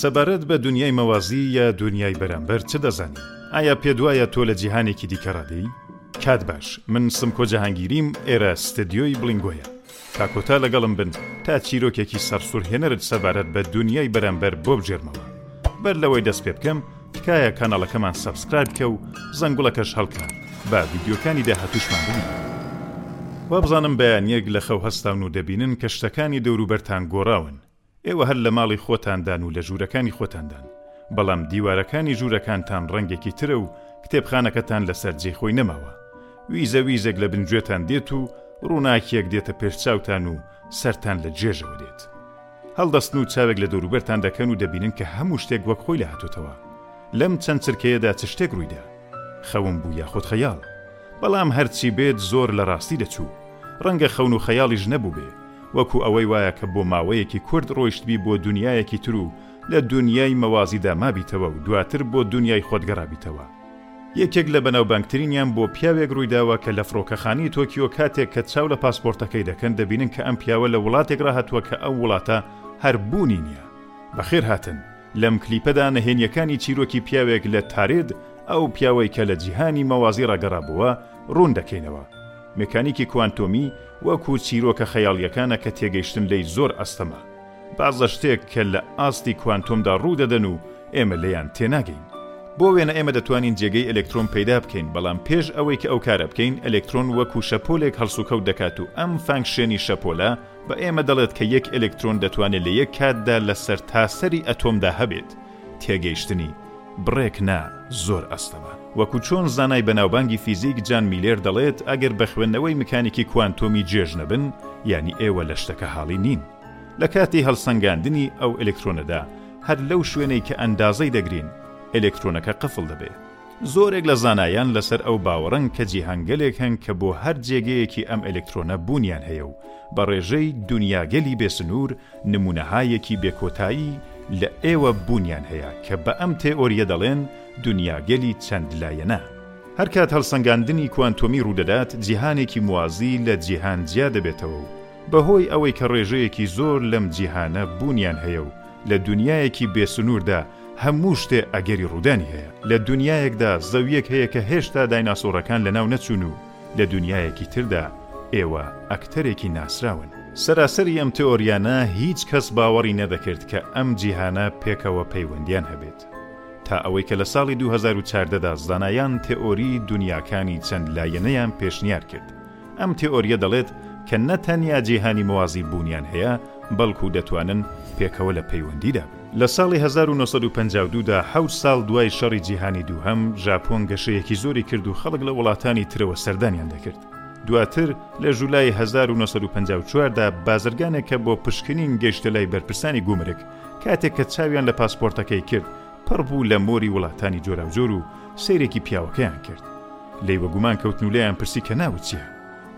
سەبارەت بە دونیای مەوازی یا دونیای بەرامبەر چ دەزانی؟ ئایا پێدوایە تۆ لە جیهانێکی دیکە ڕادێی؟ کات باش من سمکۆ جەهانگیریم ئێرە ستدیۆی بلینگۆیە تا کۆتا لەگەڵم بن تا چیرۆکێکی سەرسورهێنەرت سەبارەت بە دونیای بەرامبەر بۆ بگێرمەوە بەر لەوەی دەست پێ بکەم تکایە کاناڵەکەمان سەبسکرایب بکە و زەنگوڵەکەش هەڵکە با ڤیدیۆکانی داهاتووشمان ببینی وابزانم بەیانیەک لە خەو هەستاون و دەبینن کە شتەکانی دەوروبەرتان گۆڕاون ئێوە هەر لە ماڵی خۆتاندان و لە ژوورەکانی خۆتاندان بەڵام دیوارەکانی ژوورەکانتان ڕەنگێکی ترە و کتێبخانەکەتان لەسەر جێی خۆی نەماوە ویزە ویزێک لە بن گوێتان دێت و ڕووناکیەک دێتە پێش چاوتان و سەرتان لە جێژەوە دێت. هەڵدەستن و چاوێک لە دەوروبەرتان دەکەن و دەبینن کە هەموو شتێک وەک خۆی لێهاتۆتەوە. لەم چەند چرکەیەدا چ شتێک ڕوویدا؟ خەوم بوو یاخود خەیاڵ؟ بەڵام هەرچی بێت زۆر لە ڕاستی دەچوو. ڕەنگە خەون و خەیاڵیش نەبووبێ، وەکو ئەوەی وایە کە بۆ ماوەیەکی کورت ڕۆیشتبی بۆ دونیایەکی تر و لە دونیای مەوازیدا مابیتەوە و دواتر بۆ دونیای خۆت گەڕابیتەوە. یەکێک لە بەناوبانگترینیان بۆ پیاوێک روویداوە کە لە فڕۆکەخانەی تۆکیۆ کاتێک کە چاو لە پاسپۆرتەکەی دەکەن دەبینن کە ئەم پیاوە لە وڵاتێکرا هاتووە کە ئەو وڵاتە هەر بوونی نییە. بەخێرهاتن، لەم کلیپەدا نهێنیەکانی چیرۆکی پیاوێک لە تارێد، ئەو پیاوەی کە لە جیهانی مەوازیڕا گەڕابۆوە، روون دەکەینەوە. مکانیکی کوانتۆمی وەکو چیرۆکە خەیاڵیەکانە کە تێگەیشتن لێی زۆر ئەستەمە. بازە شتێک کە لە ئاستی کوانتۆمدا ڕوو دەدەن و ئێمە لێیان تێناگەین. بۆ وێنە ئێمە دەتوانین جێگەی ئەلەکترۆن پەیدا بکەین، بەڵام پێش ئەوەی کە ئەو کارە بکەین، ئەلەکترۆن وەکوو شەپۆلێک هەڵسوکەوت دەکات و ئەم فانکشێنی شەپۆلە بە ئێمە دەڵێت کە یەک ئەلەکترۆن دەتوانێت لە یەک کاتدا لە سەرتاسەری ئەتۆمدا هەبێت. تێگەیشتنی، بڕێک نا، زۆر ئەستەمە. وەکوو چۆن زانای بەناوبانگی فیزیک جان میلێر دەڵێت، ئەگەر بە خوێندنەوەی میکانیکی کوانتۆمی جێژ نەبن، یانی ئێوە لە شتەکە هاڵی نین. لە کاتی هەڵسەنگاندنی ئەو ئەلکترۆنەدا هەر لەو شوێنەی کە ئەندازەی دەگرین ئەلکترۆنەکە قفڵ دەبێ. زۆرێک لە زانایان لەسەر ئەو باوەڕەن کە جیهانگەلێک هەن کە بۆ هەر جێگەیەکی ئەم ئەلکترۆنە بوونیان هەیە و بە ڕێژەی دونیاگەلی بێ سنوور نموونەهایەکی بێ کۆتایی لە ئێوە بوونیان هەیە کە بە ئەم تێئۆرییە دەڵێن دونیاگەلی چەند لایەنە. هەر کات هەڵسەنگاندنی کوانتۆمی ڕوودەدات جیهانێکی موازی لە جیهان جیا دەبێتەوە و بەهۆی ئەوەی کە ڕێژەیەکی زۆر لەم جیهانە بوونیان هەیە و لە دونیایەکی بێ سنووردا هەموو شتێ ئەگەری ڕوودانی هەیە. لە دونیایەکدا زەویەک هەیە کە هێشتا دایناسۆڕەکان لەناو نەچوون و لە دونیایەکی تردا ئێوە ئەکتەرێکی ناسراون. سەراسەری ئەم تئۆریانە هیچ کەس باوەڕی نەدەکرد کە ئەم جیهانە پێکەوە پەیوەندیان هەبێت تا ئەوەی کە لە ساڵی دوو هەزار و چاردە دا زانایان تئۆری دونیاکانی چەند لایەنەیان پێشنیار کرد ئەم تێئۆرییە دەڵێت کە نە تەنیا جیهانی موازی بوونیان هەیە، بەڵکو دەتوانن پێکەوە لە پەیوەندیدا بن. لە ساڵی هەزار و نۆ سەد و پەنجا و دوو دا، حەوت ساڵ دوای شەڕی جیهانی دووهەم، ژاپۆن گەشەیەکی زۆری کرد و خەڵک لە وڵاتانی ترەوە سەردانیان دەکرد. دواتر لە ژولای هەزار و نۆ سەد و پەنجا و چوار دا، بازرگانێک کە بۆ پشکنین گەیشتە لای بەرپرسانی گومرگ، کاتێک کە چاویان لە پاسپۆرتەکەی کرد، پڕ بوو لە مۆری وڵاتانی جۆراوجۆر و سەیرێکی پیاوەکەیان کرد لێی وە گومان کەوتن و لێیان پرسی کە ناوت چیە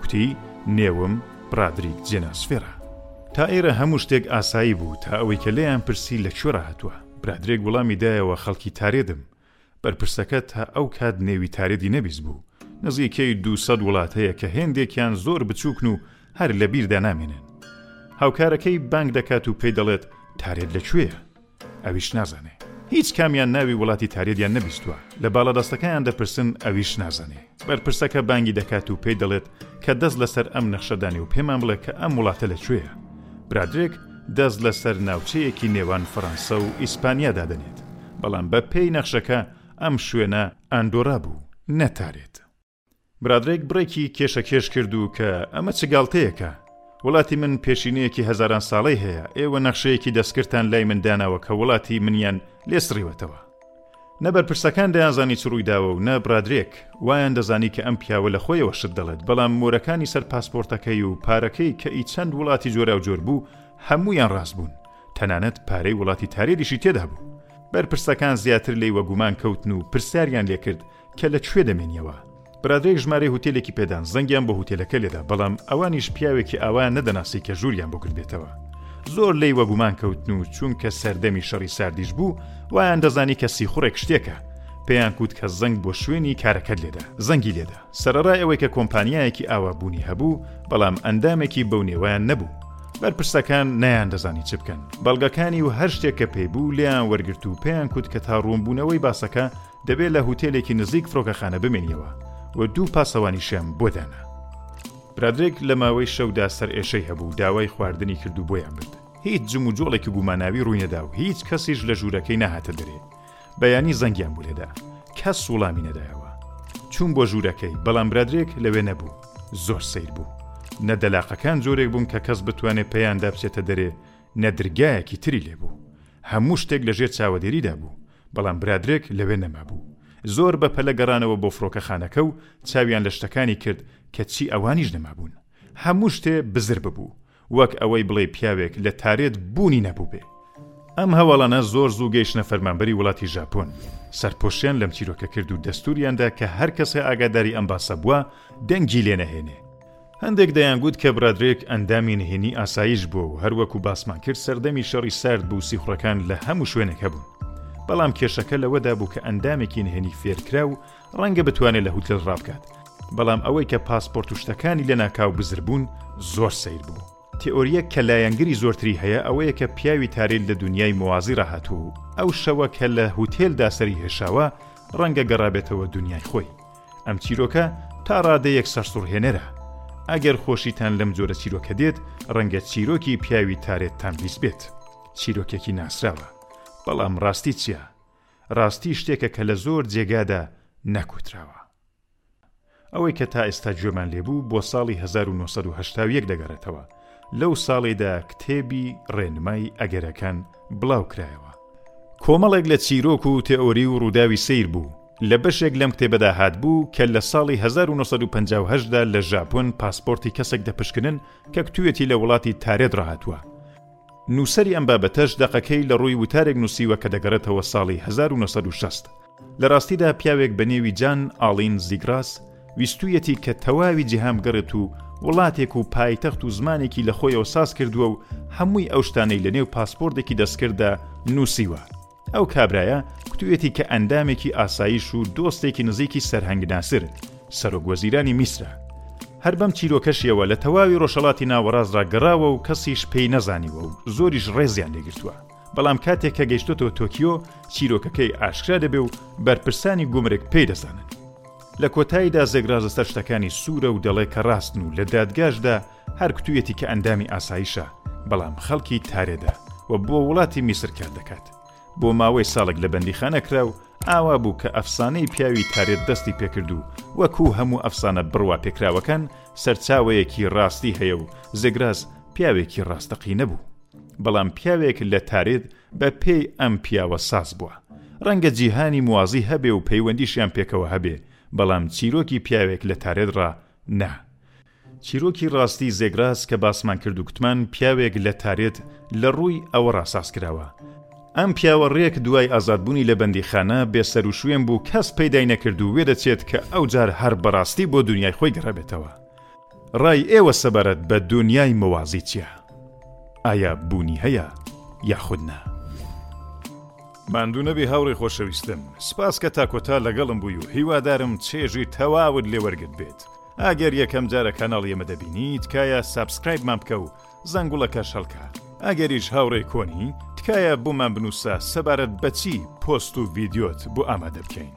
کوتی نێوم برادریک جێناسفێرا تا ئێرە هەموو شتێک ئاسایی بوو تا ئەوەی کە لێیان پرسی لە کوێ ڕاهتووە برادرێک وڵامی دایەوە خەڵکی تارێدم بەرپرسەکە تا ئەو کات نێوی تارێدی نەبیست بوو نزیکەی دوو سەد وڵات هەیە کە هێندێکیان زۆر بچووکن و هەر لە بیردا نامێنن هاوکارەکەی بانگ دەکات و پێی دەڵێت تارێت لە کوێیە؟ ئەویش نازانێ. هیچ کامیان ناوی وڵاتی تارێدیان نەبیستووە. لە باڵادەستەکەیان دەپرسن، ئەویش نازانێ. بەرپرسەکە بانگی دەکات و پێی دەڵێت کە دەست لەسەر ئەم نەخشە دانێ و پێمان بڵێ کە ئەم وڵاتە لە کوێیە. برادرێک دەست لەسەر ناوچەیەکی نێوان فەرەنسا و ئیسپانیا دادەنێت، بەڵام بە پێی نەخشەکە ئەم شوێنە ئاندۆرا بوو نە تارێد. برادەرێک بڕێکی کێشەکێش کرد و کە ئەمە چ گاڵتەیەکە؟ وڵاتی من پێشینەیەکی هەزاران ساڵەی هەیە، ئێوە نەخشەیەکی دەستکردتان لای من داناوە کە وڵاتی منیان لێ سڕیوەتەوە. نە بەرپرسەکان دەیانزانی چ ڕوویداوە و نە برادەرێک، وایان دەزانی کە ئەم پیاوە لە خۆیەوە شت دەڵێت، بەڵام مۆرەکانی سەر پاسپۆرتەکەی و پارەکەی کە ئی چەند وڵاتی جۆراوجۆر بوو، هەموویان ڕاست بوون، تەنانەت پارەی وڵاتی تارێدیشی تێدا بوو. بەرپرسەکان زیاتر لێیوە گومان کەوتن و پرسیاریان لێ کرد، کە لە کوێ دەمێنیەوە؟ برادەرێک ژمارەی هوتێلێکی پێدان زەنگیان بۆ هوتێلەکە لێدا بەڵام ئەوانیش پیاوێکی ئاوایان نەدەناسی کە ژووریان بۆ کردبێتەوە زۆر لی وەگومان کەوتن و چونکە سەردەمی شەڕی ساردیش بوو وایان دەزانی کە سیخوڕێک شتێکە پێیان کووت کە زەنگ بۆ شوێنی کارەکەت لێدا زەنگی لێدا سەرڕای ئەوەی کە کۆمپانیایەکی ئاوا بوونی هەبوو بەڵام ئەندامێکی بەو نێوەیان نەبوو بەرپرسەکان نیان دەزانی چ بکەن بەڵگەکانی و هەر شتێک کە پێی بوو لیان وەرگرت و پێیان کووت کە تا ڕوونبوونەوەی باسەکە دەبێت لە هوتێلێکی نزیک فڕۆکەخانە بمێنیەوە و دوو پاسەوانیشیان بۆ دانا. برادرێک لە ماوەی شەودا سەرئێشەی هەبوو، داوای خواردنی کرد و بۆیان برد. هیچ جموجۆڵێکی گوماناوی ڕووی نەدا و هیچ کەسیش لە ژوورەکەی نەهاتە دەرێ. بەیانی زەنگیان بۆ لێدا. کەس وڵامی نەدایەوە. چووم بۆ ژوورەکەی، بەڵام برادرێک لەوێ نەبوو. زۆر سەیر بوو. نە دەلاقەکان جۆرێک بوون کە کەس بتوانێ پێیاندا بچێتە دەرێ، نە درگایەکی تری لێ بوو. هەموو شتێک لەژێر چاوەدێریدا بوو. بەڵام برادرێک لەوێ نەمابوو. زۆر بە پەلە گەڕانەوە بۆ فڕۆکەخانەکە و چاویان لە شتەکانی کرد کە چی ئەوانیش نەمابوون. هەموو شتێ بزر ببوو. وەک ئەوەی بڵێی پیاوێک لە تارێت بوونی نەبووبێ. ئەم هەواڵانە زۆر زوو گەیشتنە فەرمانبەری وڵاتی ژاپۆن. سەرپۆشیان لەم چیرۆکە کرد و دەستووریان دا کە هەر کەسێ ئاگاداری ئەم باسە بووە، دەنگی لێ نەهێنێ. هەندێک دەیانگوت کە برادرێک ئەندامی نهێنی ئاسایش بووە و هەروەکو باسمان کرد سەردەمی شەڕی سارد بوو سیخوڕەکان لە هەموو شوێنێک هەبوون بەڵام کێشەکە لەوەدا بوو کە ئەندامێکی نهێنی فێرکرا و ڕەنگە بتوانێت لە هوتل ڕابکات بەڵام ئەوەی کە پاسپۆرت و شتەکانی لە ناکاو بزربوون زۆر سیر بوو تئۆریە کە لایەنگری زۆرتری هەیە ئەوەیە کە پیاوی تارێل لە دنیای موازی ڕاهاتوو ئەو شەوە کە لە هوتێلدا سەری هێشاوە ڕەنگە گەڕابێتەوە دنیای خۆی ئەم چیرۆکە تا ڕادەیەک سەرسوڕهێنەرە. ئەگەر خۆشیتان لەم جۆرە چیرۆکە دێت، ڕەنگە چیرۆکی پیاوی تارێتتان بیست بێت. چیرۆکێکی ناسراوە. بەڵام ڕاستی چییە؟ ڕاستی شتێکە کە لە زۆر جێگادا نەکوتراوە. ئەوەی کە تا ئێستا گوێمان لێبوو بۆ ساڵی هەزار و نۆ سەد و هەشتا و یەک دەگەڕێتەوە. لەو ساڵیدا کتێبی ڕێنمای ئەگەرەکان بڵاوکرایەوە. کۆمەڵێک لە چیرۆک و تئۆری و ڕووداوی سەیر بوو. لە بەشێک لەم کتێبەدا هاتبوو کە لە ساڵی هەزار و نۆ سەد و پەنجا و هەشت دا لە ژاپۆن پاسپۆرتی کەسێک دەپشکنن کە کتوویەتی لە وڵاتی تارێت ڕاهاتووە. نووسەری ئەم بابەتەش دەقەکەی لە ڕووی وتارێک نووسیوە کە دەگەڕێتەوە ساڵی هەزار و نۆ سەد و شەست. لە ڕاستیدا پیاوێک بە نێوی جان ئاڵین زیگڕاس ویستوویەتی کە تەواوی جیهان بگەڕێت و وڵاتێک و پایتەخت و زمانێکی لە خۆیەوە ساز کردووە و هەمووی ئەو شتانەی لە نێو پاسپۆرتێکی دەستکرددا نووسیوە. ئەو کابرایە کوتوویەتی کە ئەندامێکی ئاسایش و دۆستێکی نزیکی سەرهەنگ ناسر، سەرۆک وەزیرانی میسرە. هەر بەم چیرۆکەشیەوە لە تەواوی ڕۆژهەڵاتی ناوەڕاستدا گەڕاوە و کەسیش پێی نەزانیوە و زۆریش ڕێزیان لێ گرتووە. بەڵام کاتێک کە گەیشتۆتەوە تۆکیۆ چیرۆکەکەی ئاشکرا دەبێ و بەرپرسانی گومرگ پێی دەزانن لە کۆتاییدا زێگراز لەسەر شتەکانی سوورە و دەڵێ کە ڕاستن و لە دادگاشدا هەر کوتویەتی کە ئەندامی ئاسایشە بەڵام خەڵکی تارێدا و بۆ وڵاتی میسر کار دەکات بۆ ماوەی ساڵک لە بەندیخانە کرا و ئاوا بوو کە ئەفسانەی پیاوی تارێت دەستی پێکرد و وەکوو هەموو ئەفسانە بڕوا پێکراوەکان سەرچاوەیەکی ڕاستی هەیە و زێگراز پیاوێکی ڕاستەقینە بوو بەڵام پیاوێک لە تارێد بە پێی ئەم پیاوە ساز بووە. ڕەنگە جیهانی موازی هەبێ و پەیوەندیشیان پێکەوە هەبێ، بەڵام چیرۆکی پیاوێک لە تارێد ڕا نا. چیرۆکی ڕاستی زێگراس کە باسمان کرد و گوتمان پیاوێک لە تارێد لە ڕووی ئەوە ڕا ساز کراوە. ئەم پیاوە ڕێک دوای ئازادبوونی لە بەندیخانە بێ سەروشوێن بوو کەس پەیدای نەکرد و وێدەچێت کە ئەوجار هەر بەڕاستی بۆ دونیای خۆی گەڕابێتەوە. ڕای ئێوە سەبارەت بە دونیای موازی چیە؟ ئایا بوونی هەیە یاخود نا؟ ماندوو نەبی هاوڕێی خۆشەویستم، سپاس کە تا کۆتا لەگەڵم بووی و هیوادارم چێژی تەواوت لێ وەرگرت بێت. ئەگەر یەکەم جارە کاناڵی ئێمە دەبینی تکایە سابسکرایبمان بکە و زەنگوڵەکەش هەڵکە. ئەگەریش هاوڕێی کۆنی، تکایە بۆمان بنووسە سەبارەت بە چی پۆست و ڤیدیۆت بۆ ئامادە بکەین.